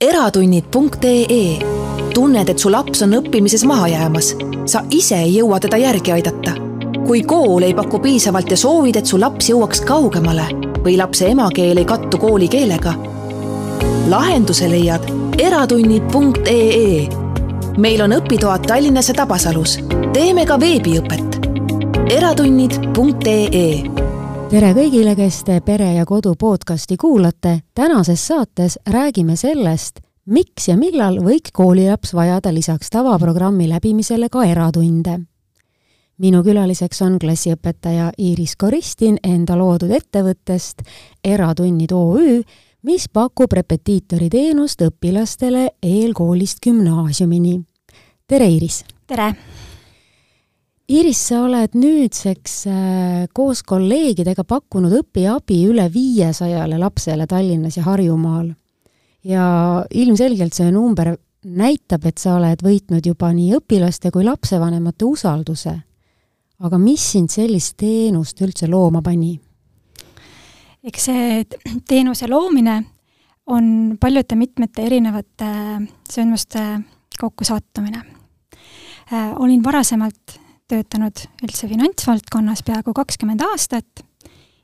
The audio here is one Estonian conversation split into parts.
eratunnid.ee tunned, et su laps on õppimises maha jäämas? sa ise ei jõua teda järgi aidata. kui kool ei paku piisavalt ja soovid, et su laps jõuaks kaugemale või lapse emakeel ei kattu koolikeelega? lahenduse leiad eratunnid.ee. meil on õpitoad Tallinnas ja Tabasalus. teeme ka veebiõpet. eratunnid.ee tere kõigile, kes te Pere ja Kodu podcasti kuulate. tänases saates räägime sellest, miks ja millal võiks koolilaps vajada lisaks tavaprogrammi läbimisele ka eratunde. minu külaliseks on klassiõpetaja Iiris Koristin enda loodud ettevõttest Eratunnid OÜ, mis pakub repetiitori teenust õpilastele eelkoolist gümnaasiumini. tere, Iiris! tere! Iiris, sa oled nüüdseks äh, koos kolleegidega pakkunud õpiabi üle viiesajale lapsele Tallinnas ja Harjumaal. ja ilmselgelt see number näitab, et sa oled võitnud juba nii õpilaste kui lapsevanemate usalduse. aga mis sind sellist teenust üldse looma pani? eks see teenuse loomine on paljude mitmete erinevate sündmuste kokkusattumine. Äh, olin varasemalt töötanud üldse finantsvaldkonnas peaaegu kakskümmend aastat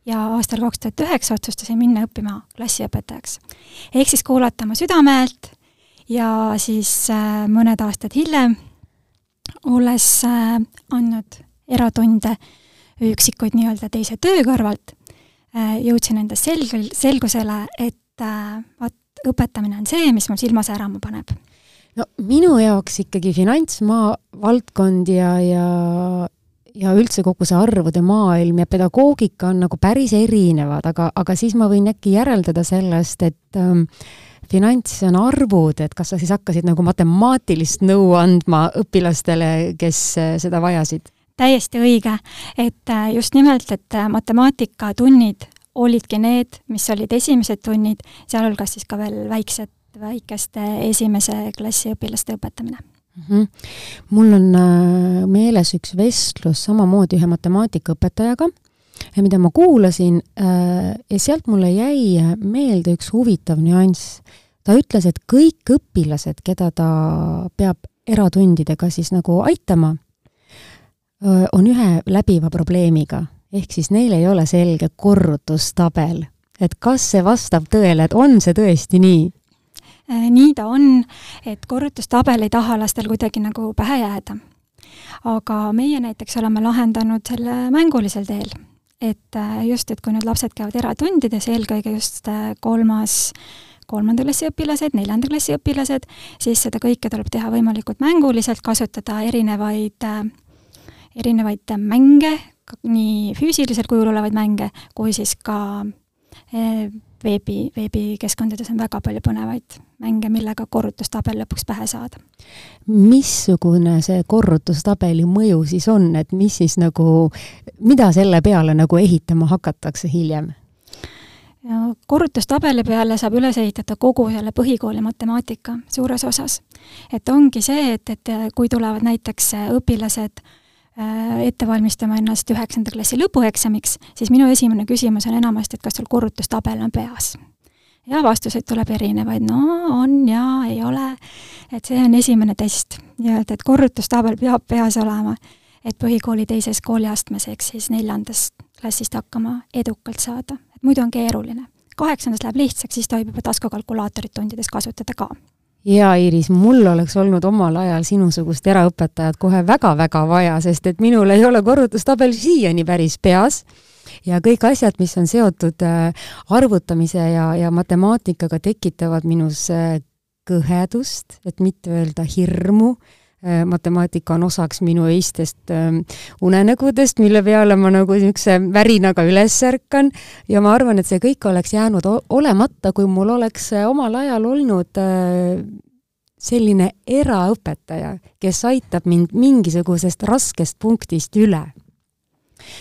ja aastal kaks tuhat üheksa otsustasin minna õppima klassiõpetajaks. ehk siis kuulata oma südamehelt ja siis äh, mõned aastad hiljem, olles äh, andnud eratunde üksikuid nii-öelda teise töö kõrvalt äh,, jõudsin endas selgel, selgusele, et vot õpetamine on see, mis mul silma särama paneb no minu jaoks ikkagi finantsmaa valdkond ja, ja ja üldse kogu see arvude maailm ja pedagoogika on nagu päris erinevad, aga, aga siis ma võin äkki järeldada sellest, et ähm, finants on arvud, et kas sa siis hakkasid nagu matemaatilist nõu andma õpilastele, kes äh, seda vajasid? täiesti õige, et äh, just nimelt, et äh, matemaatikatunnid olidki need, mis olid esimesed tunnid, sealhulgas siis ka veel väiksed väikeste esimese klassi õpilaste õpetamine mm. -hmm. mul on äh, meeles üks vestlus samamoodi ühe matemaatikaõpetajaga, mida ma kuulasin äh, ja sealt mulle jäi meelde üks huvitav nüanss. ta ütles, et kõik õpilased, keda ta peab eratundidega siis nagu aitama, äh, on ühe läbiva probleemiga, ehk siis neil ei ole selge korrutustabel et kas see vastab tõele, et on see tõesti nii? Äh, nii ta on, et korrutustabel ei taha lastel kuidagi nagu pähe jääda. aga meie näiteks oleme lahendanud selle mängulisel teel. et äh, just, et kui nüüd lapsed käivad eratundides, eelkõige just äh, kolmas, kolmanda klassi õpilased, neljanda klassi õpilased, siis seda kõike tuleb teha võimalikult mänguliselt, kasutada erinevaid, erinevaid mänge, nii füüsilisel kujul olevaid mänge, kui siis ka veebi, veebikeskkondades on väga palju põnevaid mänge, millega korrutustabel lõpuks pähe saada. missugune see korrutustabeli mõju siis on, et mis siis nagu, mida selle peale nagu ehitama hakatakse hiljem? korrutustabeli peale saab üles ehitada kogu selle põhikooli matemaatika suures osas. et ongi see, et, et kui tulevad näiteks õpilased äh, ette valmistama ennast üheksanda klassi lõpueksamiks, siis minu esimene küsimus on enamasti, et kas sul korrutustabel on peas. ja vastuseid tuleb erinevaid, no on ja ei ole, et see on esimene test. Nii-öelda, et korrutustabel peab peas olema, et põhikooli teises kooliastmes ehk siis neljandast klassist hakkama edukalt saada, et muidu on keeruline. kaheksandas läheb lihtsaks, siis tohib juba taskukalkulaatorit tundides kasutada ka jaa, Iiris, mul oleks olnud omal ajal sinusugust eraõpetajat kohe väga-väga vaja, sest et minul ei ole korrutustabel siiani päris peas. Ja kõik asjad, mis on seotud äh, arvutamise ja, ja matemaatikaga, tekitavad minus äh, kõhedust, et mitte öelda hirmu matemaatika on osaks minu öistest ähm, unenägudest, mille peale ma nagu niisuguse värinaga üles ärkan ja ma arvan, et see kõik oleks jäänud olemata, kui mul oleks äh, omal ajal olnud äh, selline eraõpetaja, kes aitab mind mingisugusest raskest punktist üle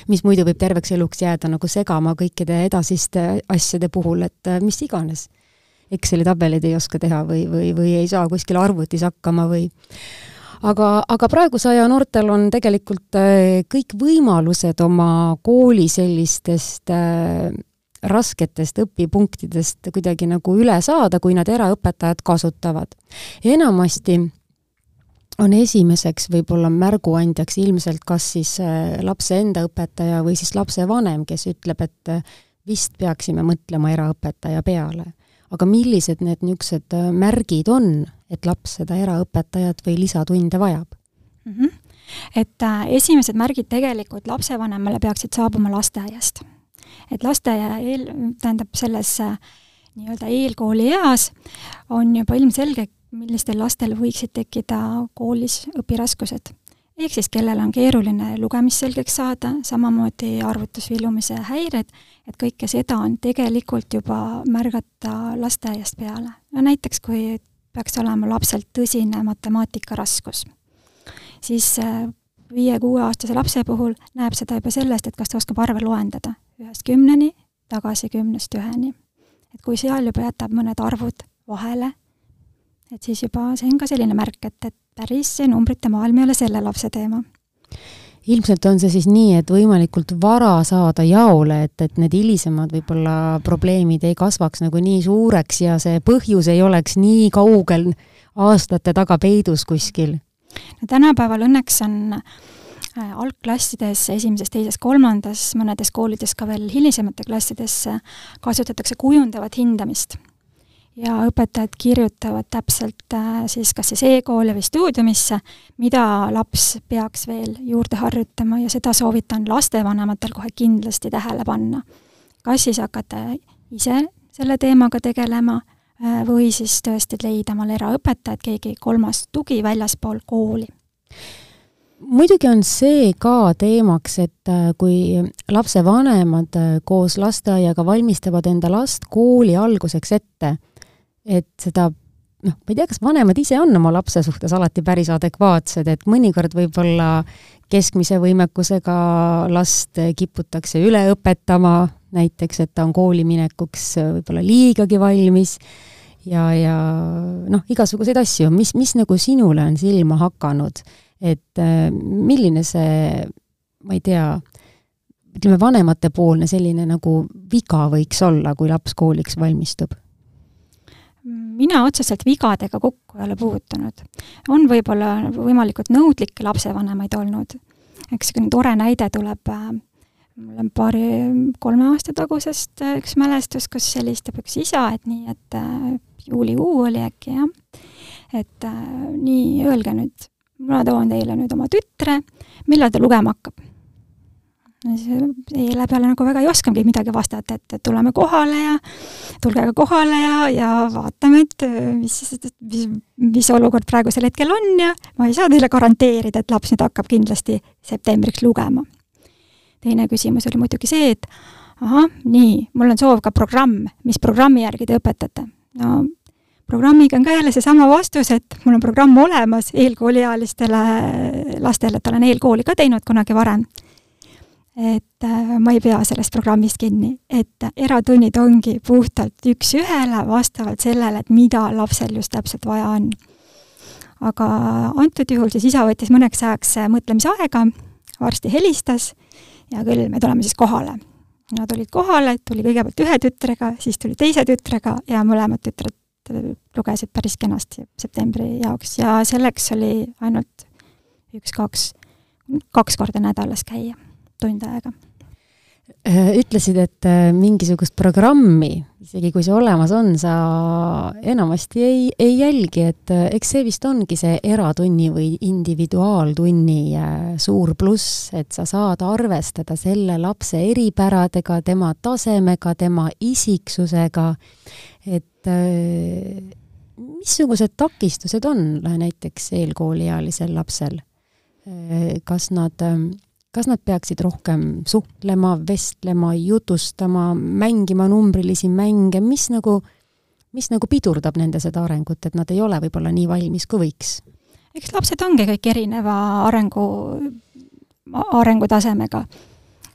mis muidu võib terveks eluks jääda nagu segama kõikide edasiste asjade puhul, et mis iganes. Exceli tabeleid ei oska teha või, või, või ei saa kuskil arvutis hakkama või aga, aga praeguse aja noortel on tegelikult äh, kõik võimalused oma kooli sellistest äh, rasketest õpipunktidest kuidagi nagu üle saada, kui nad eraõpetajad kasutavad. enamasti on esimeseks võib-olla märguandjaks ilmselt kas siis äh, lapse enda õpetaja või siis lapsevanem, kes ütleb, et vist peaksime mõtlema eraõpetaja peale. aga millised need niisugused märgid on, et laps seda eraõpetajat või lisatunde vajab mm? -hmm. et äh, esimesed märgid tegelikult lapsevanemale peaksid saabuma lasteaiast. et lasteaia eel, tähendab selles äh, nii-öelda eelkooli eas on juba ilmselge, millistel lastel võiksid tekkida koolis õpiraskused. ehk siis kellel on keeruline lugemist selgeks saada, samamoodi arvutusvilumise häired, et kõike seda on tegelikult juba märgata lasteaiast peale. no näiteks, kui peaks olema lapsel tõsine matemaatikaraskus, siis äh, viie-kuueaastase lapse puhul näeb seda juba sellest, et kas ta oskab arve loendada ühest kümneni, tagasi kümnest üheni. et kui seal juba jätab mõned arvud vahele, et siis juba see on ka selline märk, et, et päris see numbrite maailm ei ole selle lapse teema. Ilmselt on see siis nii, et võimalikult vara saada jaole, et, et need hilisemad võib-olla probleemid ei kasvaks nagu nii suureks ja see põhjus ei oleks nii kaugel aastate taga peidus kuskil? no tänapäeval õnneks on äh, algklassides, esimeses, teises, kolmandas, mõnedes koolides ka veel hilisemate klassides kasutatakse kujundavat hindamist ja õpetajad kirjutavad täpselt äh, siis kas siis e-kooli või stuudiumisse, mida laps peaks veel juurde harjutama ja seda soovitan lastevanematel kohe kindlasti tähele panna. kas siis hakata ise selle teemaga tegelema äh, või siis tõesti leida omale eraõpetajad, keegi kolmas tugi väljaspool kooli muidugi on see ka teemaks, et äh, kui lapsevanemad koos lasteaiaga valmistavad enda last kooli alguseks ette, et seda noh, ma ei tea, kas vanemad ise on oma lapse suhtes alati päris adekvaatsed, et mõnikord võib-olla keskmise võimekusega last kiputakse üle õpetama, näiteks et ta on kooli minekuks võib-olla liigagi valmis ja, ja noh, igasuguseid asju, mis, mis nagu sinule on silma hakanud, et äh, milline see, ma ei tea, ütleme, vanematepoolne selline nagu viga võiks olla, kui laps kooliks valmistub mina otseselt vigadega kokku ei ole puutunud. on võib-olla võimalikult nõudlikke lapsevanemaid olnud. eks niisugune tore näide tuleb äh, mul on paari, kolme aasta tagusest äh, üks mälestus, kus helistab üks isa, et nii, et äh, juulikuu oli äkki jah, et nii, öelge nüüd, ma toon teile nüüd oma tütre, millal ta lugema hakkab selle peale nagu väga ei oskagi midagi vastata, et, et tuleme kohale ja tulge ka kohale ja, ja vaatame, et mis, mis, mis olukord praegusel hetkel on ja ma ei saa teile garanteerida, et laps nüüd hakkab kindlasti septembriks lugema. teine küsimus oli muidugi see, et ahah, nii, mul on soov ka programm, mis programmi järgi te õpetate? no programmiga on ka jälle seesama vastus, et mul on programm olemas eelkooliealistele lastele, et olen eelkooli ka teinud kunagi varem et äh, ma ei pea sellest programmist kinni, et eratunnid ongi puhtalt üks-ühele vastavalt sellele, et mida lapsel just täpselt vaja on. aga antud juhul siis isa võttis mõneks ajaks mõtlemisaega, varsti helistas, hea küll, me tuleme siis kohale. Nad tulid kohale, tuli kõigepealt ühe tütrega, siis tuli teise tütrega ja mõlemad tütred lugesid päris kenasti septembri jaoks ja selleks oli ainult üks-kaks, kaks korda nädalas käia tund aega. Äh, ütlesid, et äh, mingisugust programmi, isegi kui see olemas on, sa enamasti ei, ei jälgi, et äh, eks see vist ongi see eratunni või individuaaltunni suur pluss, et sa saad arvestada selle lapse eripäradega, tema tasemega, tema isiksusega, et missugused takistused on näiteks eelkooliealisel lapsel? kas nad kas nad peaksid rohkem suhtlema, vestlema, jutustama, mängima numbrilisi mänge, mis nagu, mis nagu pidurdab nende seda arengut, et nad ei ole võib-olla nii valmis, kui võiks? eks lapsed ongi kõik erineva arengu, arengutasemega.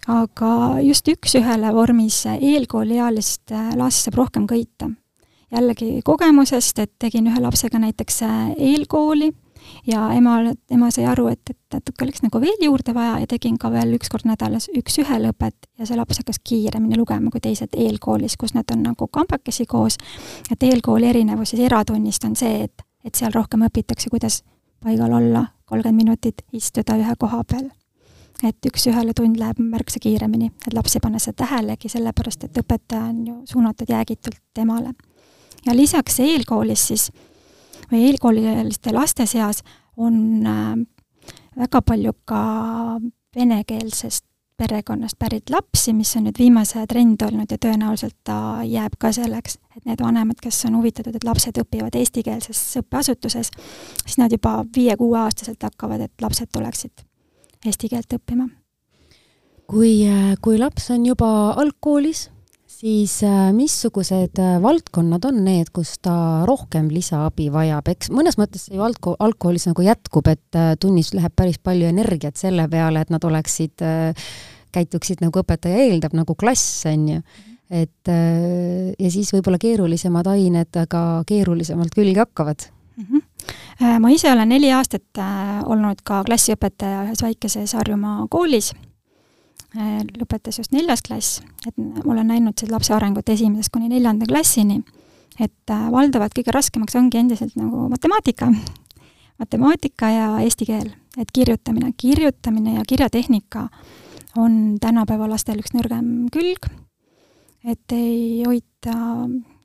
aga just üks-ühele vormis eelkooliealist last saab rohkem köita. jällegi kogemusest, et tegin ühe lapsega näiteks eelkooli ja ema, ema sai aru, et, et natuke oleks nagu veel juurde vaja ja tegin ka veel üks kord nädalas üks-ühele õpet ja see laps hakkas kiiremini lugema kui teised eelkoolis, kus nad on nagu kambakesi koos. et eelkooli erinevus siis eratunnist on see, et, et seal rohkem õpitakse, kuidas paigal olla, kolmkümmend minutit istuda ühe koha peal. et üks-ühele tund läheb märksa kiiremini, et laps ei pane seda tähelegi, sellepärast et õpetaja on ju suunatud jäägitult temale. ja lisaks eelkoolis siis või eelkooliliste laste seas on äh, väga palju ka venekeelsest perekonnast pärit lapsi, mis on nüüd viimase trend olnud ja tõenäoliselt ta jääb ka selleks, et need vanemad, kes on huvitatud, et lapsed õpivad eestikeelses õppeasutuses, siis nad juba viie-kuueaastaselt hakkavad, et lapsed tuleksid eesti keelt õppima. kui, äh, kui laps on juba algkoolis siis äh, missugused äh, valdkonnad on need, kus ta rohkem lisaabi vajab, eks mõnes mõttes see ju algkool, algkoolis nagu jätkub, et äh, tunnis läheb päris palju energiat selle peale, et nad oleksid, käituksid nagu õpetaja eeldab, nagu klass, on ju. et ja siis võib-olla keerulisemad ained ka keerulisemalt külge hakkavad mm. -hmm. ma ise olen neli aastat olnud ka klassiõpetaja ühes väikeses Harjumaa koolis lõpetas just neljas klass, et ma olen näinud siis lapse arengut esimesest kuni neljanda klassini, et äh, valdavalt kõige raskemaks ongi endiselt nagu matemaatika, matemaatika ja eesti keel, et kirjutamine, kirjutamine ja kirjatehnika on tänapäeva lastel üks nõrgem külg, et ei hoita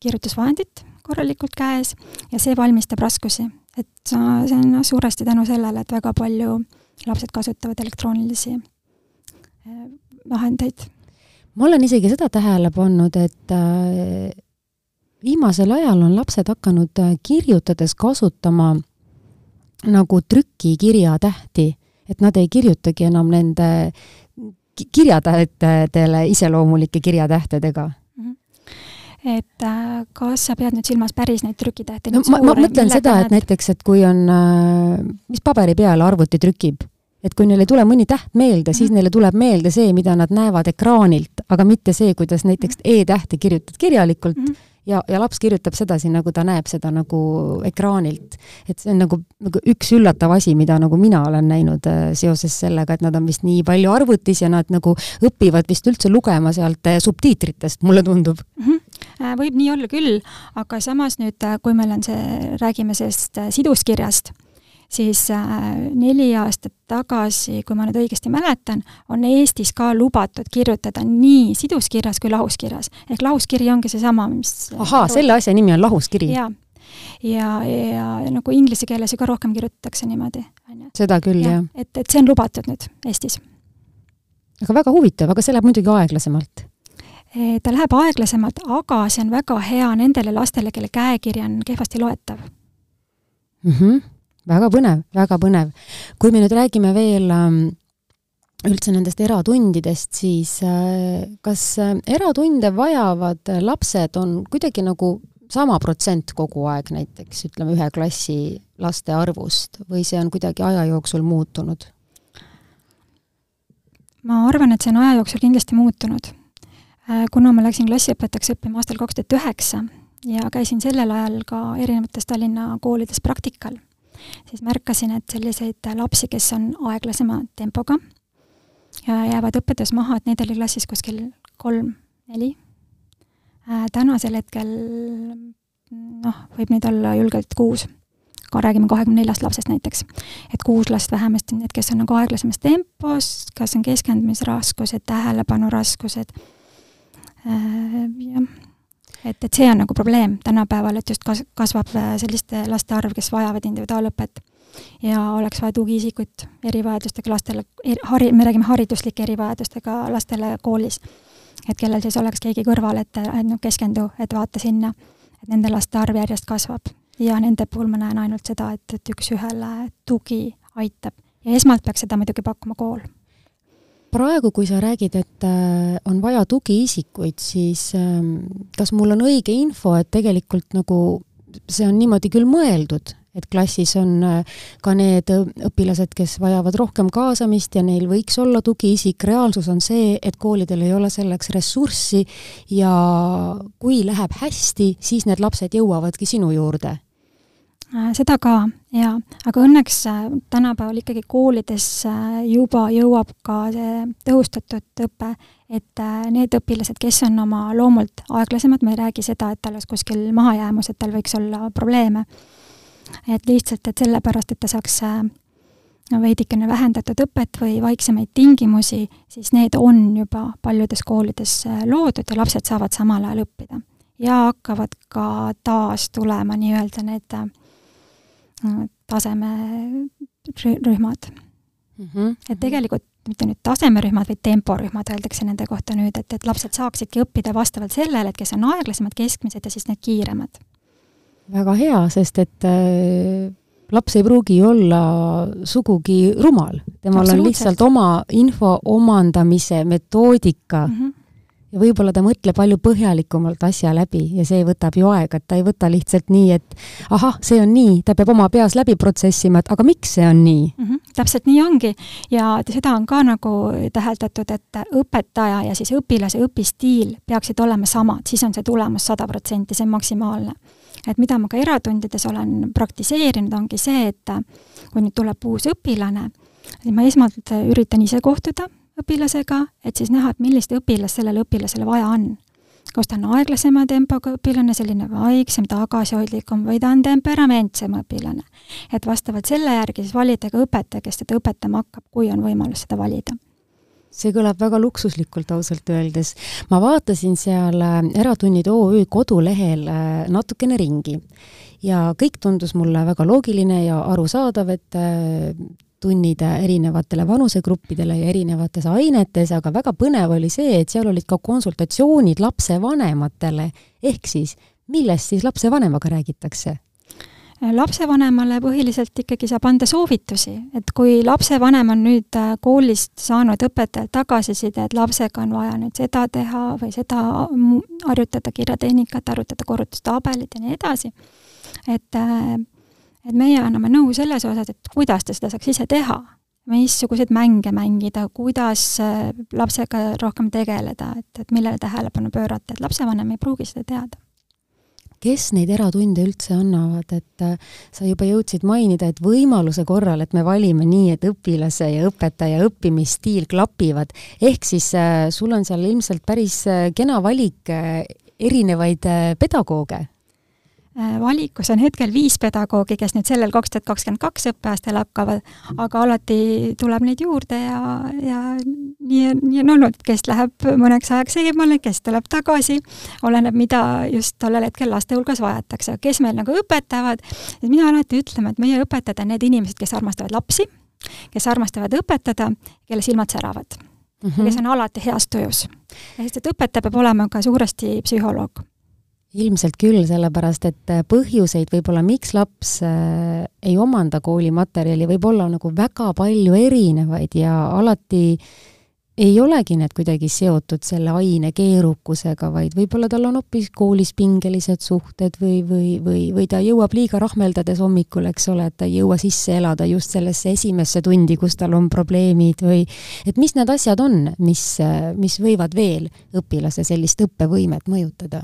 kirjutusvahendit korralikult käes ja see valmistab raskusi. et see on suuresti tänu sellele, et väga palju lapsed kasutavad elektroonilisi vahendeid. ma olen isegi seda tähele pannud, et äh, viimasel ajal on lapsed hakanud äh, kirjutades kasutama nagu trükikirjatähti, et nad ei kirjutagi enam nende kirjatähtedele iseloomulike kirjatähtedega mhm. et äh, kas sa pead nüüd silmas päris neid trükitähti? no ma, ma mõtlen seda, et näiteks, et kui on, mis paberi peale arvuti trükib et kui neil ei tule mõni täht meelde, siis mhm. neile tuleb meelde see, mida nad näevad ekraanilt, aga mitte see, kuidas näiteks mhm. E-tähte kirjutad kirjalikult mm -hmm. ja, ja laps kirjutab sedasi, nagu ta näeb seda nagu ekraanilt. et see on nagu, nagu üks üllatav asi, mida nagu mina olen näinud äh, seoses sellega, et nad on vist nii palju arvutis ja nad nagu õpivad vist üldse lugema sealt äh, subtiitritest, mulle tundub mm. -hmm võib nii olla küll, aga samas nüüd, kui meil on see, räägime sellest siduskirjast, siis äh, neli aastat tagasi, kui ma nüüd õigesti mäletan, on Eestis ka lubatud kirjutada nii siduskirjas kui lahuskirjas. ehk lahuskiri ongi seesama, mis ahaa, selle asja nimi on lahuskiri? jaa. ja, ja, ja nagu inglise keeles ju ka rohkem kirjutatakse niimoodi, on ju. seda küll ja,, jah. et, et see on lubatud nüüd Eestis. aga väga huvitav, aga see läheb muidugi aeglasemalt ta läheb aeglasemalt, aga see on väga hea nendele lastele, kelle käekiri on kehvasti loetav mm. -hmm väga põnev, väga põnev. kui me nüüd räägime veel ähm, üldse nendest eratundidest, siis äh, kas äh, eratunde vajavad lapsed on kuidagi nagu sama protsent kogu aeg näiteks, ütleme ühe klassi laste arvust või see on kuidagi aja jooksul muutunud? ma arvan, et see on aja jooksul kindlasti muutunud. Äh, kuna ma läksin klassiõpetajaks õppima aastal kaks tuhat üheksa ja käisin sellel ajal ka erinevates Tallinna koolides praktikal siis märkasin, et selliseid lapsi, kes on aeglasema tempoga ja jäävad õppetöös maha, et neid oli klassis kuskil kolm-neli äh,. tänasel hetkel noh, võib neid olla julgelt kuus, kui räägime kahekümne neljast lapsest näiteks. et kuus last vähemasti, need, kes on nagu aeglasemas tempos, kas on keskendumisraskused, tähelepanuraskused äh,, jah et, et see on nagu probleem tänapäeval, et just kas-, kasvab äh, selliste laste arv, kes vajavad individuaalõpet. ja oleks vaja tugiisikut erivajadustega lastele, hari-, me räägime hariduslike erivajadustega lastele koolis. et kellel siis oleks keegi kõrval, et, et noh, keskendu, et vaata sinna. et nende laste arv järjest kasvab. ja nende puhul ma näen ainult seda, et, et üks-ühele tugi aitab. ja esmalt peaks seda muidugi pakkuma kool praegu, kui sa räägid, et äh, on vaja tugiisikuid, siis ähm, kas mul on õige info, et tegelikult nagu see on niimoodi küll mõeldud, et klassis on äh, ka need õpilased, kes vajavad rohkem kaasamist ja neil võiks olla tugiisik, reaalsus on see, et koolidel ei ole selleks ressurssi ja kui läheb hästi, siis need lapsed jõuavadki sinu juurde. Äh, seda ka, jaa, aga õnneks äh, tänapäeval ikkagi koolides äh, juba jõuab ka see tõhustatud õpe, et need õpilased, kes on oma loomult aeglasemad, ma ei räägi seda, et tal oleks kuskil mahajäämus, et tal võiks olla probleeme, et lihtsalt, et sellepärast, et ta saaks veidikene vähendatud õpet või vaiksemaid tingimusi, siis need on juba paljudes koolides loodud ja lapsed saavad samal ajal õppida. ja hakkavad ka taas tulema nii-öelda need tasemerühmad mm. -hmm. et tegelikult mitte nüüd tasemerühmad, vaid temporühmad öeldakse nende kohta nüüd, et, et lapsed saaksidki õppida vastavalt sellele, et kes on aeglasemad, keskmised ja siis need kiiremad. väga hea, sest et äh, laps ei pruugi olla sugugi rumal, temal on lihtsalt oma info omandamise metoodika mm. -hmm ja võib-olla ta mõtleb palju põhjalikumalt asja läbi ja see võtab ju aega, et ta ei võta lihtsalt nii, et ahah, see on nii, ta peab oma peas läbi protsessima, et aga miks see on nii mm? -hmm, täpselt nii ongi ja seda on ka nagu täheldatud, et õpetaja ja siis õpilase õpistiil peaksid olema samad, siis on see tulemus sada protsenti, see on maksimaalne. et mida ma ka eratundides olen praktiseerinud, ongi see, et kui nüüd tuleb uus õpilane, siis ma esmalt üritan ise kohtuda õpilasega, et siis näha, et millist õpilast sellele õpilasele vaja on. kas ta on aeglasema tempoga õpilane, selline vaiksem, tagasihoidlikum või ta on temperamentsem õpilane. et vastavalt selle järgi siis valida ka õpetaja, kes teda õpetama hakkab, kui on võimalus seda valida see kõlab väga luksuslikult ausalt öeldes. ma vaatasin seal äh, Eratunnid OÜ kodulehel äh, natukene ringi ja kõik tundus mulle väga loogiline ja arusaadav, et äh, tunnid erinevatele vanusegruppidele ja erinevates ainetes, aga väga põnev oli see, et seal olid ka konsultatsioonid lapsevanematele, ehk siis millest siis lapsevanemaga räägitakse? lapsevanemale põhiliselt ikkagi saab anda soovitusi, et kui lapsevanem on nüüd koolist saanud õpetajalt tagasiside, et lapsega on vaja nüüd seda teha või seda harjutada, kirjatehnikat, harjutada korrutustabelit ja nii edasi, et et meie anname nõu selles osas, et kuidas ta seda saaks ise teha, missuguseid mänge mängida, kuidas äh, lapsega rohkem tegeleda, et, et millele tähelepanu pöörata, et lapsevanem ei pruugi seda teada. Kes neid eratunde üldse annavad, et äh, sa juba jõudsid mainida, et võimaluse korral, et me valime nii, et õpilase ja õpetaja õppimisstiil klapivad, ehk siis äh, sul on seal ilmselt päris kena valik erinevaid pedagooge valikus on hetkel viis pedagoogi, kes nüüd sellel kaks tuhat kakskümmend kaks õppeaastal hakkavad, aga alati tuleb neid juurde ja, ja nii, nii on olnud, kes läheb mõneks ajaks eemale, kes tuleb tagasi, oleneb, mida just tollel hetkel laste hulgas vajatakse. kes meil nagu õpetavad, et mina alati ütlen, et meie õpetajad on need inimesed, kes armastavad lapsi, kes armastavad õpetada, kelle silmad säravad mm. -hmm. kes on alati heas tujus. sest et õpetaja peab olema ka suuresti psühholoog ilmselt küll, sellepärast et äh, põhjuseid võib-olla, miks laps äh, ei omanda koolimaterjali, võib olla nagu väga palju erinevaid ja alati ei olegi need kuidagi seotud selle aine keerukusega, vaid võib-olla tal on hoopis koolis pingelised suhted või, või, või, või ta jõuab liiga rahmeldades hommikul, eks ole, et ta ei jõua sisse elada just sellesse esimesse tundi, kus tal on probleemid või et mis need asjad on, mis, mis võivad veel õpilase sellist õppevõimet mõjutada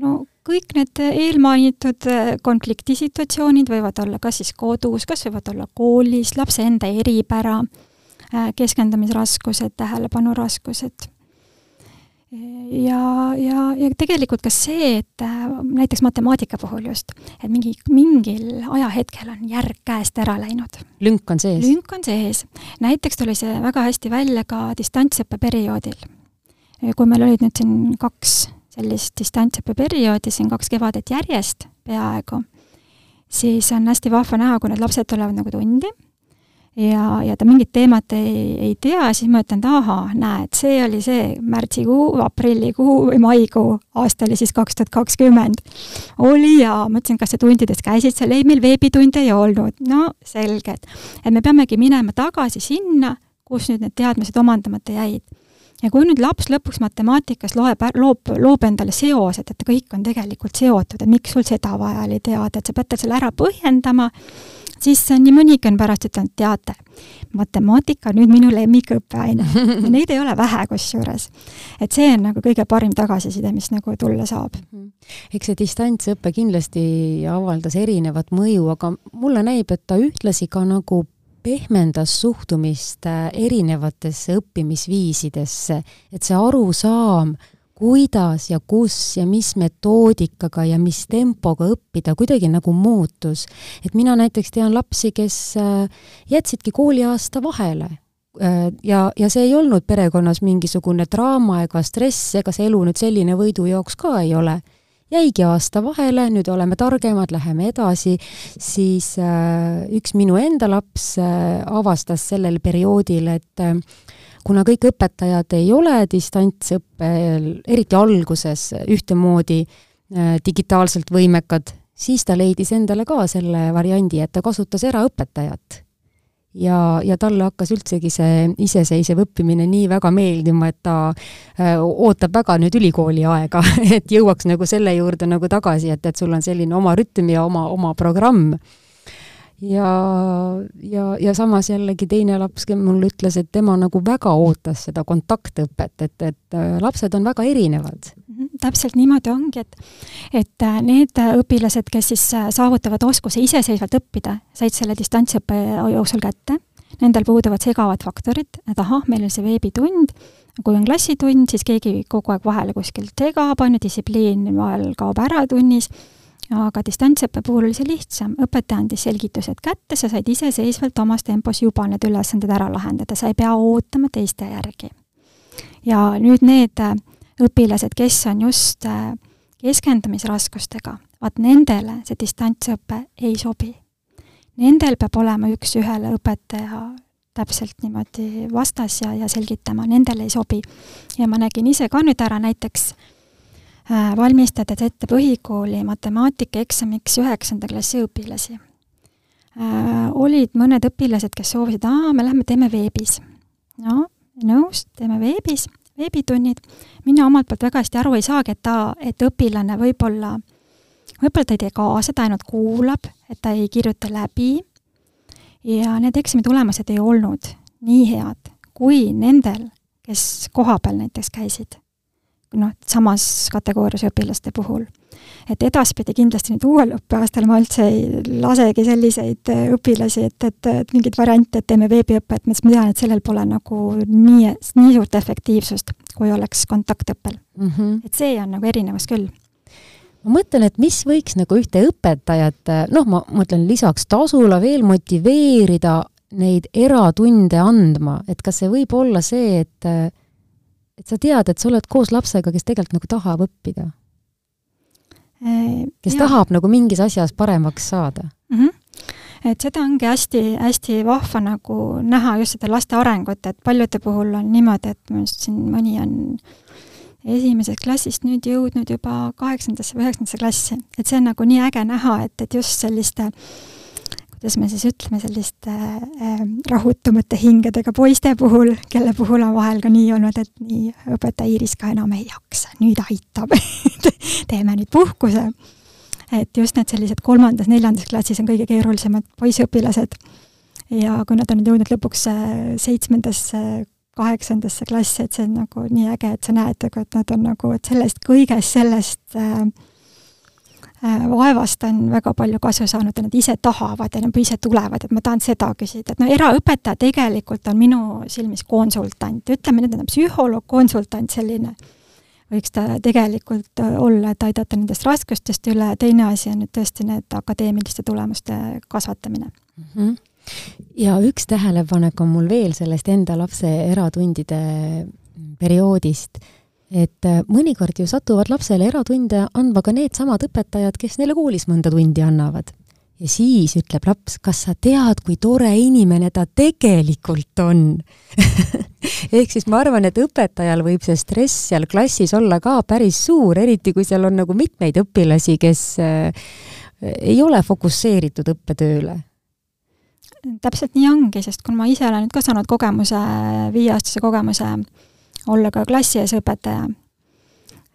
no kõik need eelmainitud äh, konfliktisituatsioonid võivad olla kas siis kodus, kas võivad olla koolis, lapse enda eripära, äh, keskendumisraskused, tähelepanuraskused. ja, ja, ja tegelikult ka see, et äh, näiteks matemaatika puhul just, et mingi, mingil ajahetkel on järg käest ära läinud. lünk on sees? lünk on sees. näiteks tuli see väga hästi välja ka distantsõppe perioodil. kui meil olid nüüd siin kaks sellist distantsõppeperioodi siin kaks kevadet järjest peaaegu, siis on hästi vahva näha, kui need lapsed tulevad nagu tundi ja, ja ta mingit teemat ei, ei tea, siis ma ütlen, et ahaa, näed, see oli see märtsikuu, aprillikuu või maikuu, aasta oli siis kaks tuhat kakskümmend. oli ja ma ütlesin, kas sa tundides käisid seal, ei, meil veebitunde ei olnud. no selge, et, et me peamegi minema tagasi sinna, kus nüüd need teadmised omandamata jäid ja kui nüüd laps lõpuks matemaatikas loeb, loob, loob endale seosed, et kõik on tegelikult seotud, et miks sul seda vaja oli teada, et sa pead tal selle ära põhjendama, siis nii mõnigi on pärast ütelnud, teate, matemaatika on nüüd minu lemmikõppeaine ja neid ei ole vähe kusjuures. et see on nagu kõige parim tagasiside, mis nagu tulla saab. eks see distantsõpe kindlasti avaldas erinevat mõju, aga mulle näib, et ta ühtlasi ka nagu pehmendas suhtumist äh, erinevatesse õppimisviisidesse, et see arusaam, kuidas ja kus ja mis metoodikaga ja mis tempoga õppida kuidagi nagu muutus. et mina näiteks tean lapsi, kes äh, jätsidki kooliaasta vahele äh, ja, ja see ei olnud perekonnas mingisugune draama ega stress, ega see elu nüüd selline võidujooks ka ei ole jäigi aasta vahele, nüüd oleme targemad, läheme edasi, siis äh, üks minu enda laps äh, avastas sellel perioodil, et äh, kuna kõik õpetajad ei ole distantsõppel, eriti alguses, ühtemoodi äh, digitaalselt võimekad, siis ta leidis endale ka selle variandi, et ta kasutas eraõpetajat ja, ja talle hakkas üldsegi see iseseisev õppimine nii väga meeldima, et ta äh, ootab väga nüüd ülikooli aega et jõuaks nagu selle juurde nagu tagasi, et, et sul on selline oma rütm ja oma, oma programm. Ja, ja, ja samas jällegi teine laps mulle ütles, et tema nagu väga ootas seda kontaktõpet, et, et äh, lapsed on väga erinevad täpselt niimoodi ongi, et et äh, need õpilased, kes siis äh, saavutavad oskuse iseseisvalt õppida, said selle distantsõppe jooksul kätte, nendel puuduvad segavad faktorid, et ahah, meil on see veebitund, kui on klassitund, siis keegi kogu aeg vahele kuskilt segab, on ju, distsipliin vahel kaob ära tunnis. Aga distantsõppe puhul oli see lihtsam, õpetaja andis selgitused kätte, sa said iseseisvalt omas tempos juba need ülesanded ära lahendada, sa ei pea ootama teiste järgi. ja nüüd need äh, õpilased, kes on just äh, keskendumisraskustega, vaat nendele see distantsõpe ei sobi. Nendel peab olema üks-ühele õpetaja täpselt niimoodi vastas ja, ja selgitama, nendele ei sobi. ja ma nägin ise ka nüüd ära näiteks äh, valmistades ette põhikooli matemaatikaeksamiks üheksanda klassi õpilasi. Äh, olid mõned õpilased, kes soovisid, aa, me lähme teeme veebis. no nõus, teeme veebis, veebitunnid. Mina omalt poolt väga hästi aru ei saagi, et ta, et õpilane võib-olla, võib-olla ta ei tee kaasa, ta ainult kuulab, et ta ei kirjuta läbi. Ja need eksami tulemused ei olnud nii head kui nendel, kes kohapeal näiteks käisid noh, samas kategoorias õpilaste puhul. et edaspidi kindlasti nüüd uuel õppeaastal ma üldse ei lasegi selliseid äh, õpilasi, et, et, et mingeid variante, et teeme veebiõpet, ma tean, et sellel pole nagu nii, nii suurt efektiivsust, kui oleks kontaktõppel mm. -hmm. et see on nagu erinevus küll ma mõtlen, et mis võiks nagu ühte õpetajat, noh, ma mõtlen lisaks tasule veel motiveerida neid eratunde andma, et kas see võib olla see, et et sa tead, et sa oled koos lapsega, kes tegelikult nagu tahab õppida? kes ja. tahab nagu mingis asjas paremaks saada mm. -hmm et seda ongi hästi, hästi vahva nagu näha just seda laste arengut, et paljude puhul on niimoodi, et minu arust siin mõni on esimesest klassist nüüd jõudnud juba kaheksandasse või üheksandasse klassi, et see on nagu nii äge näha, et, et just selliste äh, kuidas me siis ütleme, selliste äh, rahutumate hingedega poiste puhul, kelle puhul on vahel ka nii olnud, et nii õpetaja Iiris ka enam ei jaksa, nüüd aitab teeme nüüd puhkuse. et just need sellised kolmandas-neljandas klassis on kõige keerulisemad poissõpilased ja kui nad on nüüd jõudnud lõpuks äh, seitsmendasse kaheksandasse klassi, et see on nagu nii äge, et sa näed, et nad on nagu, et sellest kõigest sellest äh, Äh, vaevast on väga palju kasu saanud ja nad ise tahavad ja nad ise tulevad, et ma tahan seda küsida, et no eraõpetaja tegelikult on minu silmis konsultant, ütleme nüüd, et psühholoog, konsultant selline. Võiks ta tegelikult äh, olla, et aidata nendest raskustest üle, teine asi on nüüd tõesti need akadeemiliste tulemuste kasvatamine. Mm. -hmm. ja üks tähelepanek on mul veel sellest enda lapse eratundide perioodist et äh, mõnikord ju satuvad lapsele eratunde andma ka needsamad õpetajad, kes neile koolis mõnda tundi annavad. ja siis ütleb laps, kas sa tead, kui tore inimene ta tegelikult on ehk siis ma arvan, et õpetajal võib see stress seal klassis olla ka päris suur, eriti kui seal on nagu mitmeid õpilasi, kes äh, ei ole fokusseeritud õppetööle täpselt nii ongi, sest kui ma ise olen nüüd ka saanud kogemuse, viieaastase kogemuse äh, olla ka klassi ees õpetaja.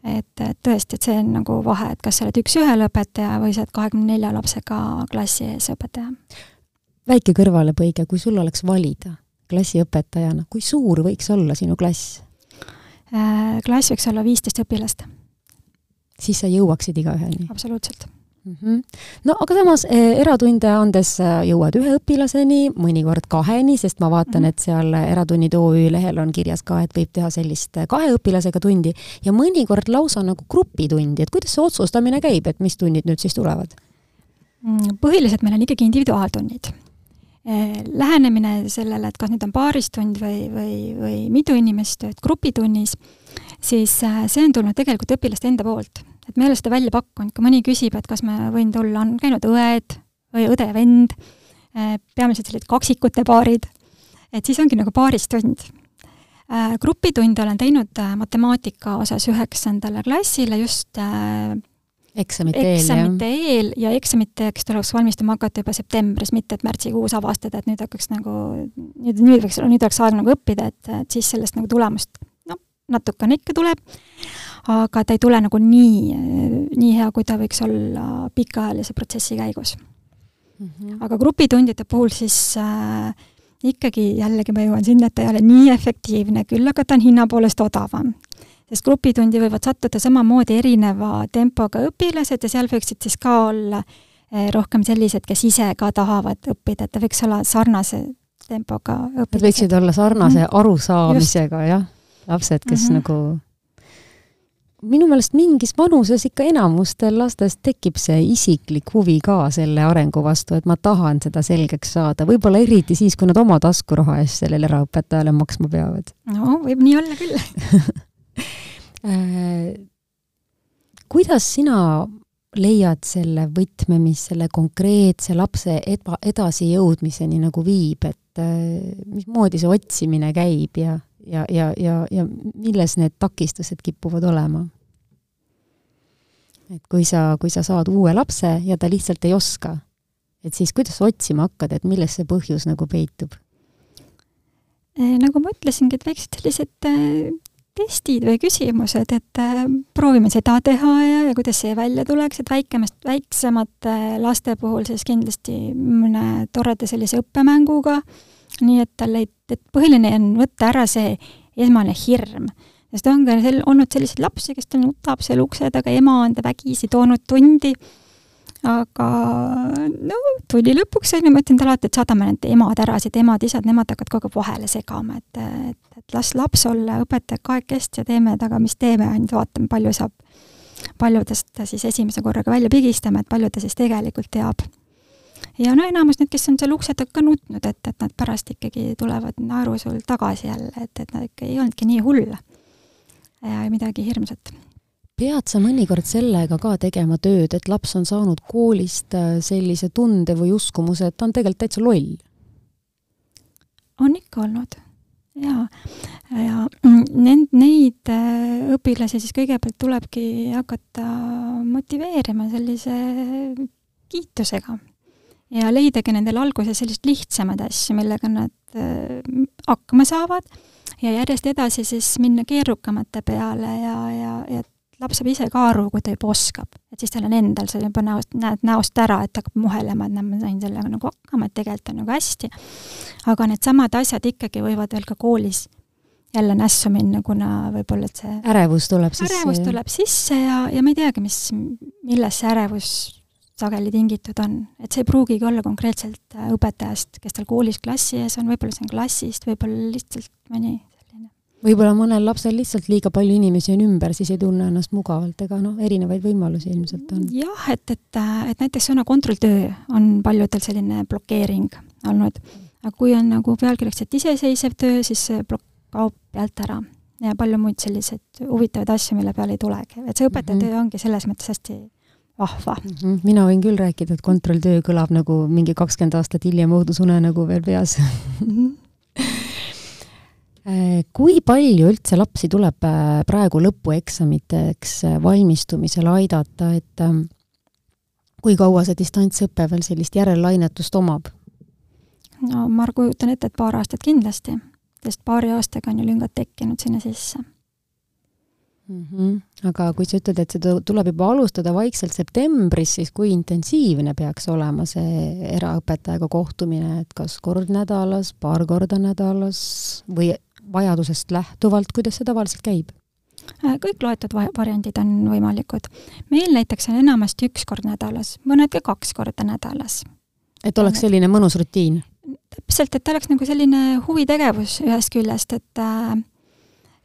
et, et tõesti, et see on nagu vahe, et kas sa oled üks-ühele õpetaja või sa oled kahekümne nelja lapsega klassi ees õpetaja. väike kõrvalepõige, kui sul oleks valida klassiõpetajana, kui suur võiks olla sinu klass? klass võiks olla viisteist õpilast. siis sa jõuaksid igaüheni? absoluutselt mm. -hmm. no aga samas eh, eratunde andes jõuad ühe õpilaseni, mõnikord kaheni, sest ma vaatan mm, -hmm. et seal Eratunnid OÜ lehel on kirjas ka, et võib teha sellist kahe õpilasega tundi ja mõnikord lausa nagu grupitundi, et kuidas see otsustamine käib, et mis tunnid nüüd siis tulevad? Mm, põhiliselt meil on ikkagi individuaaltunnid eh, lähenemine sellele, et kas nüüd on paaristund või, või, või mitu inimest tööd grupitunnis, siis eh, see on tulnud tegelikult õpilaste enda poolt et me ei ole seda välja pakkunud, kui mõni küsib, et kas ma võin tulla, on käinud õed või õde ja vend, eh, peamiselt sellised kaksikute paarid, et siis ongi nagu paaristund. Eh, grupitunde olen teinud eh, matemaatika osas üheksandale klassile just eksamite eel, eksamite eel ja eksamiteks tuleks valmistuma hakata juba septembris, mitte et märtsikuus avastada, et nüüd hakkaks nagu, nüüd, nüüd võiks, nüüd oleks aeg nagu õppida, et, et siis sellest nagu tulemust noh, natukene ikka tuleb, aga ta ei tule nagu nii, nii hea, kui ta võiks olla pikaajalise protsessi käigus mm. -hmm. aga grupitundide puhul siis äh, ikkagi jällegi ma jõuan sinna, et ta ei ole nii efektiivne, küll aga ta on hinna poolest odavam. sest grupitundi võivad sattuda samamoodi erineva tempoga õpilased ja seal võiksid siis ka olla äh, rohkem sellised, kes ise ka tahavad õppida, et ta võiks olla sarnase tempoga õpilased. Nad võiksid olla sarnase mm -hmm. arusaamisega, jah, lapsed, kes mm -hmm. nagu minu meelest mingis vanuses ikka enamustel lastest tekib see isiklik huvi ka selle arengu vastu, et ma tahan seda selgeks saada, võib-olla eriti siis, kui nad oma taskuraha eest sellele eraõpetajale maksma peavad. no võib nii olla küll. Äh, kuidas sina leiad selle võtme, mis selle konkreetse lapse edasijõudmiseni nagu viib, et äh, mismoodi see otsimine käib ja ja, ja, ja, ja milles need takistused kipuvad olema? et kui sa, kui sa saad uue lapse ja ta lihtsalt ei oska, et siis kuidas sa otsima hakkad, et milles see põhjus nagu peitub? Eh, nagu ma ütlesingi, et väiksed sellised äh, testid või küsimused, et äh, proovime seda teha ja, ja kuidas see välja tuleks, et väikemast, väiksemate laste puhul siis kindlasti mõne toreda sellise õppemänguga äh, nii et tal ei, et põhiline on võtta ära see esmane hirm. sest on ka sel-, olnud selliseid lapsi, kes ta nutab seal ukse taga, ema on ta vägisi toonud tundi, aga no tunni lõpuks on ju, ma ütlen alati, et saadame need emad ära, siit emad-isad, nemad hakkavad kogu aeg vahele segama, et, et, et las laps olla, õpetaja kahekesti ja teeme temaga, mis teeme, ainult vaatame, palju saab, paljudest ta siis esimese korraga välja pigistame, et palju ta siis tegelikult teab ja no enamus need, kes on seal ukse taga nutnud, et, et nad pärast ikkagi tulevad naeru sul tagasi jälle, et, et nad ikka ei olnudki nii hull ja midagi hirmsat. pead sa mõnikord sellega ka tegema tööd, et laps on saanud koolist äh, sellise tunde või uskumuse, et ta on tegelikult täitsa loll? on ikka olnud jaa, ja nend-, neid äh, õpilasi siis kõigepealt tulebki hakata motiveerima sellise kiitusega ja leidagi nendel alguses selliseid lihtsamaid asju, millega nad äh, hakkama saavad ja järjest edasi siis minna keerukamate peale ja, ja, ja laps saab ise ka aru, kui ta juba oskab. et siis tal on endal see juba näost, näed näost ära, et hakkab muhelema, et näe, ma sain sellega nagu hakkama, et tegelikult on nagu hästi. aga needsamad asjad ikkagi võivad veel ka koolis jälle nässu minna, kuna võib-olla et see ärevus tuleb sisse. ärevus tuleb sisse ja, ja ma ei teagi, mis, millest see ärevus sageli tingitud on, et see ei pruugigi olla konkreetselt äh, õpetajast, kes tal koolis klassi ees on, võib-olla see on klassist, võib-olla lihtsalt mõni selline. võib-olla mõnel lapsel lihtsalt liiga palju inimesi on ümber, siis ei tunne ennast mugavalt, ega noh, erinevaid võimalusi ilmselt on. jah, et, et, äh, et näiteks sõna kontrolltöö on paljudel selline blokeering olnud, aga kui on nagu pealkirjaks, et iseseisev töö, siis see plokk kaob pealt ära ja palju muid selliseid huvitavaid asju, mille peale ei tulegi, et see õpetaja mm -hmm. töö ongi selles mõttes hästi vahva. -hmm. mina võin küll rääkida, et kontrolltöö kõlab nagu mingi kakskümmend aastat hiljem õudusunenägu veel peas mm. -hmm. kui palju üldse lapsi tuleb äh, praegu lõpueksamiteks äh, valmistumisel aidata, et ähm, kui kaua see distantsõpe veel sellist järelainetusest omab? no ma kujutan ette, et paar aastat kindlasti, sest paari aastaga on ju lüngad tekkinud sinna sisse mm. -hmm. aga kui sa ütled, et seda tuleb juba alustada vaikselt septembris, siis kui intensiivne peaks olema see eraõpetajaga kohtumine, et kas kord nädalas, paar korda nädalas või vajadusest lähtuvalt, kuidas see tavaliselt käib? Äh, kõik loetud variandid on võimalikud. meil näiteks on enamasti üks kord nädalas, mõned ka kaks korda nädalas. et oleks selline mõnus rutiin? täpselt, et oleks nagu selline huvitegevus ühest küljest, et äh,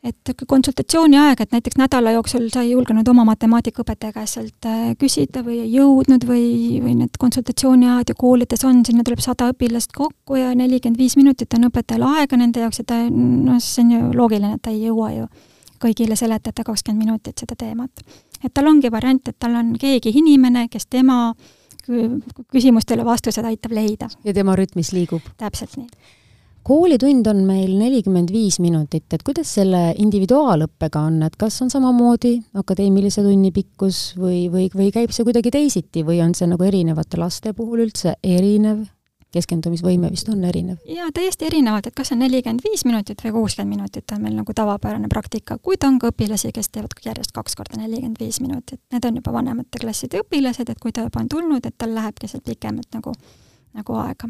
et konsultatsiooni aeg, et näiteks nädala jooksul sa ei julgenud oma matemaatikaõpetaja käest sealt äh, küsida või ei jõudnud või, või need konsultatsiooniajad ju koolides on, sinna tuleb sada õpilast kokku ja nelikümmend viis minutit on õpetajal aega nende jaoks ja ta, noh, see on ju loogiline, et ta ei jõua ju kõigile seletada kakskümmend minutit seda teemat. et tal ongi variant, et tal on keegi inimene, kes tema küsimustele vastused aitab leida. ja tema rütmis liigub. täpselt nii koolitund on meil nelikümmend viis minutit, et kuidas selle individuaalõppega on, et kas on samamoodi akadeemilise tunni pikkus või, või, või käib see kuidagi teisiti või on see nagu erinevate laste puhul üldse erinev? keskendumisvõime vist on erinev? jaa, täiesti erinevalt, et kas on nelikümmend viis minutit või kuuskümmend minutit on meil nagu tavapärane praktika, kuid on ka õpilasi, kes teevad järjest kaks korda nelikümmend viis minutit. Need on juba vanemate klasside õpilased, et kui ta juba on tulnud, et tal lähebki seal pikemalt nagu, nagu aega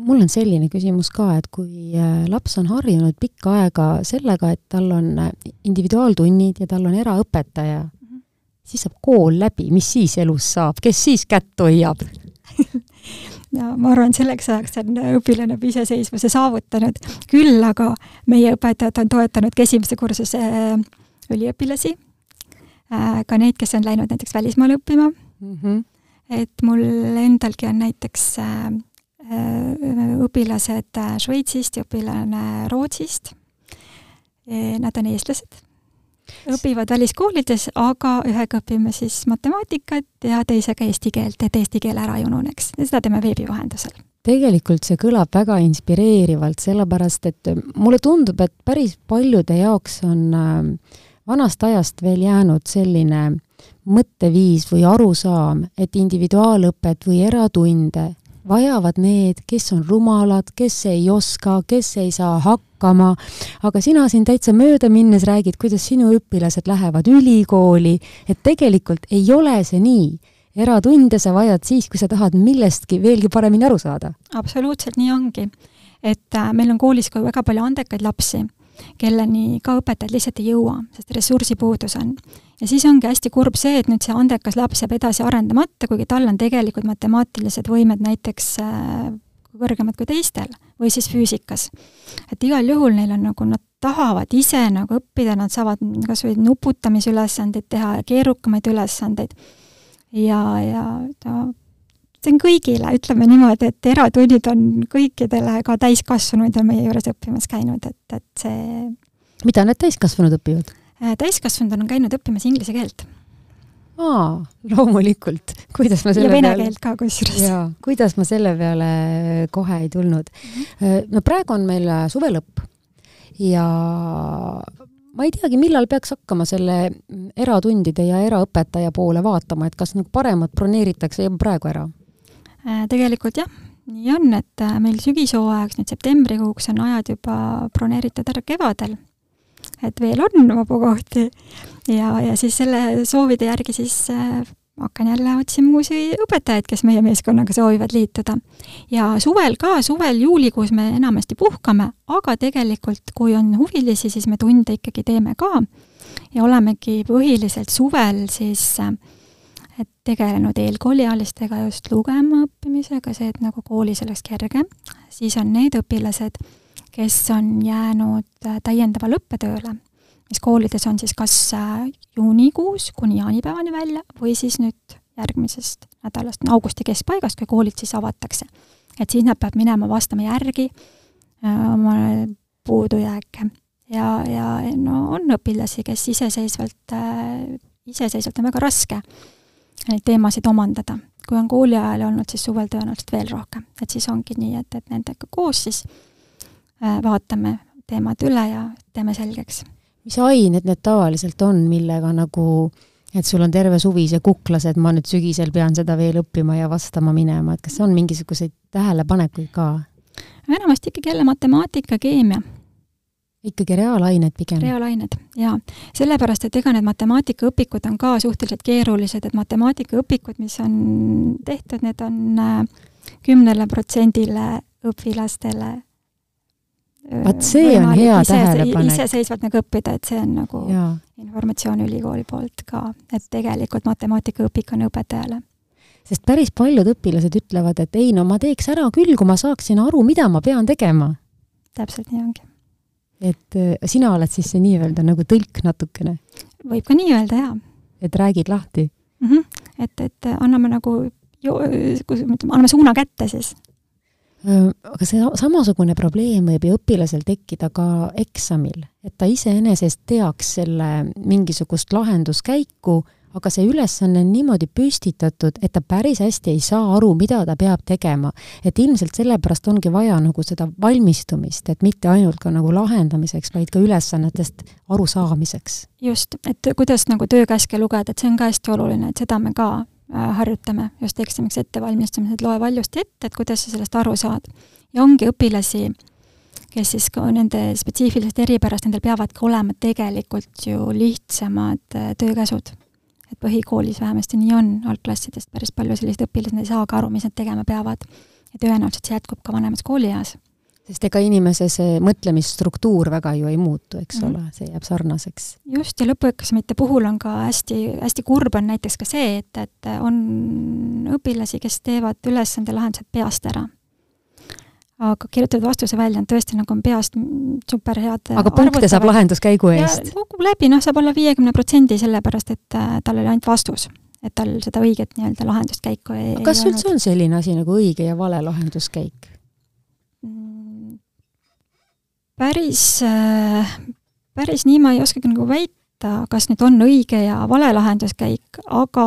mul on selline küsimus ka, et kui äh, laps on harjunud pikka aega sellega, et tal on äh, individuaaltunnid ja tal on eraõpetaja mm, -hmm. siis saab kool läbi, mis siis elus saab, kes siis kätt hoiab ja ma arvan, selleks ajaks on õpilane juba iseseisvuse saavutanud, küll aga meie õpetajad on toetanud ka esimese kursuse äh, üliõpilasi, ka neid, kes on läinud näiteks välismaale õppima mm. -hmm. et mul endalgi on näiteks Äh, õpilased äh, Šveitsist ja õpilane Rootsist. Nad on eestlased, õpivad väliskoolides, aga ühega õpime siis matemaatikat ja teisega eesti keelt, et eesti keel ära ei ununeks. Ja seda teeme veebi vahendusel. Tegelikult see kõlab väga inspireerivalt, sellepärast et mulle tundub, et päris paljude jaoks on äh, vanast ajast veel jäänud selline mõtteviis või arusaam, et individuaalõpet või eratunde vajavad need, kes on rumalad, kes ei oska, kes ei saa hakkama, aga sina siin täitsa mööda minnes räägid, kuidas sinu õpilased lähevad ülikooli, et tegelikult ei ole see nii eratunde sa vajad siis, kui sa tahad millestki veelgi paremini aru saada. absoluutselt nii ongi. et äh, meil on koolis ka väga palju andekaid lapsi kelleni ka õpetajad lihtsalt ei jõua, sest ressursipuudus on. ja siis ongi hästi kurb see, et nüüd see andekas laps jääb edasi arendamata, kuigi tal on tegelikult matemaatilised võimed näiteks äh, kõrgemad kui teistel või siis füüsikas. et igal juhul neil on nagu, nad tahavad ise nagu õppida, nad saavad kas või nuputamisülesandeid teha ja keerukamaid ülesandeid. ja, ja ta see on kõigile, ütleme niimoodi, et eratunnid on kõikidele, ka täiskasvanuid on meie juures õppimas käinud, et, et see mida need täiskasvanud õpivad? Äh, täiskasvanud on käinud õppimas inglise keelt. aa, loomulikult. kuidas ma selle ja vene peale... keelt ka kusjuures. jaa, kuidas ma selle peale kohe ei tulnud mm. -hmm. no praegu on meil äh, suve lõpp ja ma ei teagi, millal peaks hakkama selle eratundide ja eraõpetaja poole vaatama, et kas nagu paremad broneeritakse juba praegu ära tegelikult jah, nii on, et äh, meil sügishooajaks nüüd septembrikuuks on ajad juba broneeritud ära kevadel. et veel on vabu kohti ja, ja siis selle soovide järgi siis äh, hakkan jälle otsima uusi õpetajaid, kes meie meeskonnaga soovivad liituda. ja suvel ka, suvel juulikuus me enamasti puhkame, aga tegelikult kui on huvilisi, siis me tunde ikkagi teeme ka ja olemegi põhiliselt suvel siis äh, et tegelenud eelkooliealistega just lugema õppimisega, see, et nagu koolis oleks kergem, siis on need õpilased, kes on jäänud äh, täiendavale õppetööle, mis koolides on siis kas äh, juunikuus kuni jaanipäevani välja või siis nüüd järgmisest nädalast, augusti keskpaigast, kui koolid siis avatakse. et siis nad peavad minema vastama järgi äh, oma puudujääke ja, ja no on õpilasi, kes iseseisvalt iseseisvalt on väga raske neid teemasid omandada. kui on kooli ajal olnud, siis suvel tõenäoliselt veel rohkem. et siis ongi nii, et, et nendega koos siis äh, vaatame teemad üle ja teeme selgeks. mis ained need tavaliselt on, millega nagu et sul on terve suvi see kuklas, et ma nüüd sügisel pean seda veel õppima ja vastama minema, et kas on mingisuguseid tähelepanekuid ka? enamasti ikkagi jälle matemaatika, keemia ikkagi reaalained pigem? reaalained, jaa. sellepärast, et ega need matemaatikaõpikud on ka suhteliselt keerulised, et matemaatikaõpikud, mis on tehtud, need on äh, kümnele protsendile õpilastele vaat see on hea ise, tähelepanek. iseseisvalt nagu õppida, et see on nagu ja. informatsioon ülikooli poolt ka, et tegelikult matemaatikaõpik on õpetajale. sest päris paljud õpilased ütlevad, et ei no ma teeks ära küll, kui ma saaksin aru, mida ma pean tegema. täpselt nii ongi. Et äh, sina oled siis see nii-öelda nagu tõlk natukene? võib ka nii öelda, jaa. et räägid lahti mm? -hmm. et, et anname nagu, kuidas me ütleme, anname suuna kätte siis aga see samasugune probleem võib ju õpilasel tekkida ka eksamil, et ta iseenesest teaks selle mingisugust lahenduskäiku, aga see ülesanne on niimoodi püstitatud, et ta päris hästi ei saa aru, mida ta peab tegema. et ilmselt sellepärast ongi vaja nagu seda valmistumist, et mitte ainult ka nagu lahendamiseks, vaid ka ülesannetest arusaamiseks. just, et kuidas nagu töökäske lugeda, et see on ka hästi oluline, et seda me ka Äh, harjutame just eksamiks ettevalmistamisel, loe valjusti ette, et kuidas sa sellest aru saad. ja ongi õpilasi, kes siis ka nende spetsiifilisest eripärast, nendel peavadki olema tegelikult ju lihtsamad äh, töökäsud. Et põhikoolis vähemasti nii on, algklassidest päris palju selliseid õpilasi, nad ei saagi aru, mis nad tegema peavad. ja tõenäoliselt see jätkub ka vanemas koolieas sest ega inimese see mõtlemisstruktuur väga ju ei muutu, eks mm -hmm. ole, see jääb sarnaseks. just, ja lõpueksamite puhul on ka hästi, hästi kurb on näiteks ka see, et, et on õpilasi, kes teevad ülesande lahendused peast ära. Aga kirjutatud vastuse välja on tõesti nagu on peast super head aga punkte saab lahenduskäigu eest? kukub läbi, noh, saab olla viiekümne protsendi, sellepärast et äh, tal oli ainult vastus et tal seda õiget nii-öelda lahenduskäiku ei kas üldse on selline asi nagu õige ja vale lahenduskäik? päris, äh, päris nii ma ei oskagi nagu väita, kas nüüd on õige ja vale lahenduskäik, aga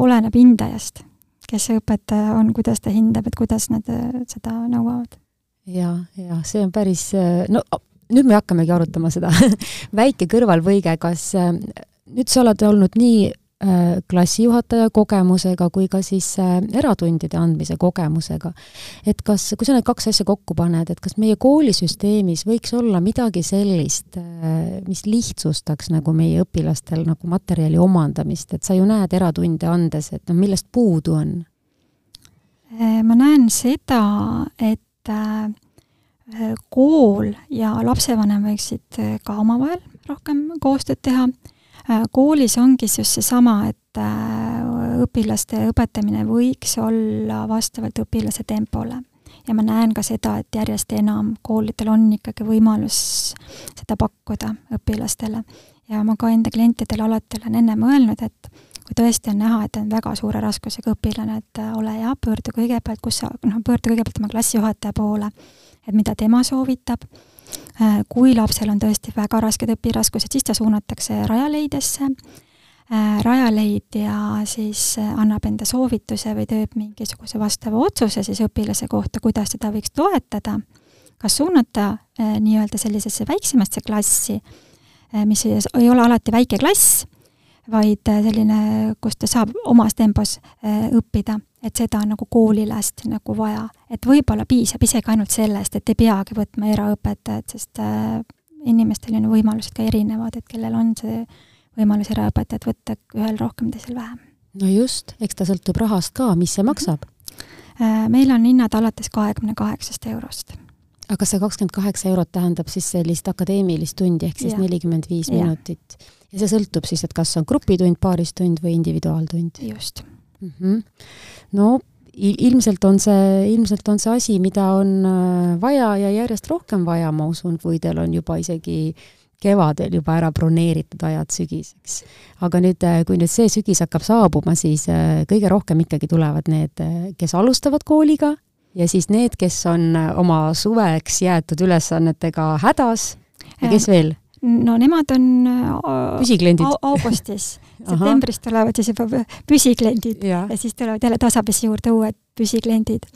oleneb hindajast, kes see õpetaja on, kuidas ta hindab, et kuidas nad äh, seda nõuavad. Ja, ja see on päris, äh, no nüüd me hakkamegi arutama seda väike kõrvalpõige, kas nüüd sa oled olnud nii Äh, klassijuhataja kogemusega kui ka siis äh, eratundide andmise kogemusega. et kas, kui sa need kaks asja kokku paned, et kas meie koolisüsteemis võiks olla midagi sellist, äh, mis lihtsustaks nagu meie õpilastel nagu materjali omandamist, et sa ju näed eratunde andes, et noh, millest puudu on? ma näen seda, et kool ja lapsevanem võiksid ka omavahel rohkem koostööd teha Äh, koolis ongi siis just seesama, et äh, õpilaste õpetamine võiks olla vastavalt õpilase tempole. ja ma näen ka seda, et järjest enam koolidel on ikkagi võimalus seda pakkuda õpilastele. ja ma ka enda klientidele alati olen enne mõelnud, et kui tõesti on näha, et on väga suure raskusega õpilane, et äh, ole hea, pöördu kõigepealt, kus sa, noh, pöördu kõigepealt oma klassijuhataja poole, et mida tema soovitab. Äh, kui lapsel on tõesti väga rasked õpiraskused, siis ta suunatakse Rajaleidesse, äh, Rajaleidja siis annab enda soovituse või teeb mingisuguse vastava otsuse siis õpilase kohta, kuidas teda võiks toetada, kas suunata nii-öelda sellisesse väiksemasse klassi, mis ei ole alati väike klass, vaid selline, kus ta saab omas tempos õppida et seda on nagu koolile hästi nagu vaja. et võib-olla piisab isegi ainult sellest, et ei peagi võtma eraõpetajat, sest äh, inimestel on võimalused ka erinevad, et kellel on see võimalus eraõpetajat võtta, ühel rohkem, teisel vähem. no just, eks ta sõltub rahast ka, mis see maksab äh,? meil on hinnad alates kahekümne kaheksast eurost aga see kakskümmend kaheksa eurot tähendab siis sellist akadeemilist tundi ehk siis nelikümmend viis minutit? ja see sõltub siis, et kas on grupitund, paaristund või individuaaltund? just mm. -hmm. no ilmselt on see, ilmselt on see asi, mida on äh, vaja ja järjest rohkem vaja, ma usun, kui teil on juba isegi kevadel juba ära broneeritud ajad sügiseks. aga nüüd, äh, kui nüüd see sügis hakkab saabuma, siis äh, kõige rohkem ikkagi tulevad need, kes alustavad kooliga ja siis need, kes on oma suveks jäetud ülesannetega hädas ja kes veel? no nemad on püsikliendid augustis septembris tulevad siis juba püsikliendid ja. ja siis tulevad jälle tasapisi juurde uued püsikliendid.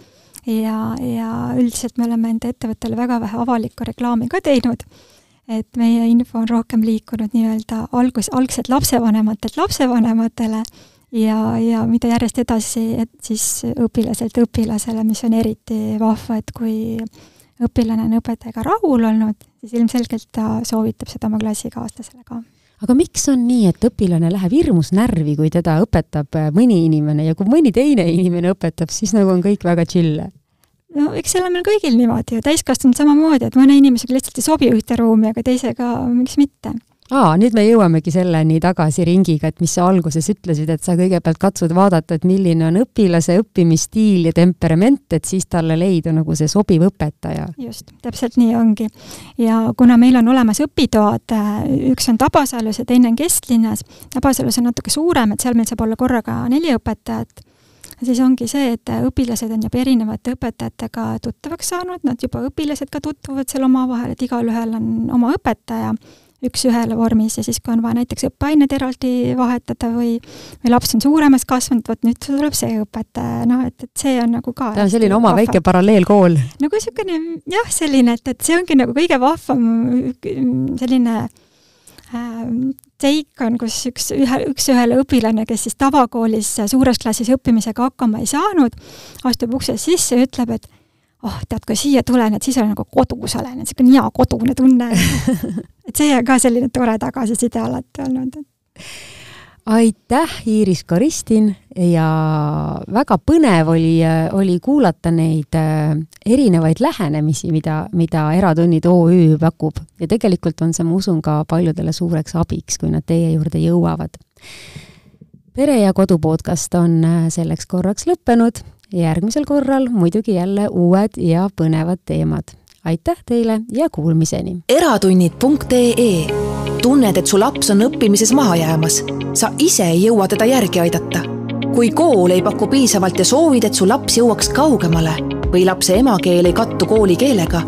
ja, ja üldiselt me oleme enda ettevõttele väga vähe avalikku reklaami ka teinud, et meie info on rohkem liikunud nii-öelda algus, algselt lapsevanematelt lapsevanematele ja, ja mida järjest edasi, et siis õpilaselt õpilasele, mis on eriti vahva, et kui õpilane on õpetajaga rahul olnud, siis ilmselgelt ta soovitab seda oma klassikaaslasele ka aga miks on nii, et õpilane läheb hirmus närvi, kui teda õpetab mõni inimene ja kui mõni teine inimene õpetab, siis nagu on kõik väga chill? no eks see on meil kõigil niimoodi ju, täiskasvanud samamoodi, et mõne inimesega lihtsalt ei sobi ühte ruumi, aga teisega miks mitte aa, nüüd me jõuamegi selleni tagasi ringiga, et mis sa alguses ütlesid, et sa kõigepealt katsud vaadata, et milline on õpilase õppimisstiil ja temperament, et siis talle leida nagu see sobiv õpetaja. just, täpselt nii ongi. ja kuna meil on olemas õpitoad, üks on Tabasalus ja teine on Kesklinnas, Tabasalus on natuke suurem, et seal meil saab olla korraga neli õpetajat, siis ongi see, et õpilased on juba erinevate õpetajatega tuttavaks saanud, nad juba õpilased ka tutvuvad seal omavahel, et igalühel on oma õpetaja üks-ühele vormis ja siis, kui on vaja näiteks õppeained eraldi vahetada või, või laps on suuremaks kasvanud, vot nüüd tuleb see õpetaja, noh, et, et see on nagu ka ta on selline oma vahva. väike paralleelkool. nagu niisugune jah, selline, et, et see ongi nagu kõige vahvam selline äh, teik on, kus üks, ühe, üks-ühele õpilane, kes siis tavakoolis suures klassis õppimisega hakkama ei saanud, astub uksest sisse ja ütleb, et oh, tead, kui siia tulen, et siis olen nagu kodus olen, et niisugune hea kodune tunne. Et see on ka selline tore tagasiside alati olnud, aitäh, Iiris Karistin! Ja väga põnev oli, oli kuulata neid äh, erinevaid lähenemisi, mida, mida Eratunnid OÜ pakub. Ja tegelikult on see, ma usun, ka paljudele suureks abiks, kui nad teie juurde jõuavad. pere ja kodu podcast on äh, selleks korraks lõppenud järgmisel korral muidugi jälle uued ja põnevad teemad. aitäh teile ja kuulmiseni! eratunnid.ee tunned, et su laps on õppimises maha jäämas? sa ise ei jõua teda järgi aidata? kui kool ei paku piisavalt ja soovid, et su laps jõuaks kaugemale või lapse emakeel ei kattu koolikeelega?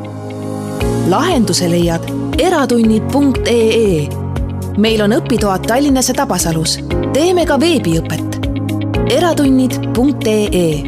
lahenduse leiad eratunnid.ee meil on õpitoad Tallinnas ja Tabasalus. teeme ka veebiõpet eratunnid.ee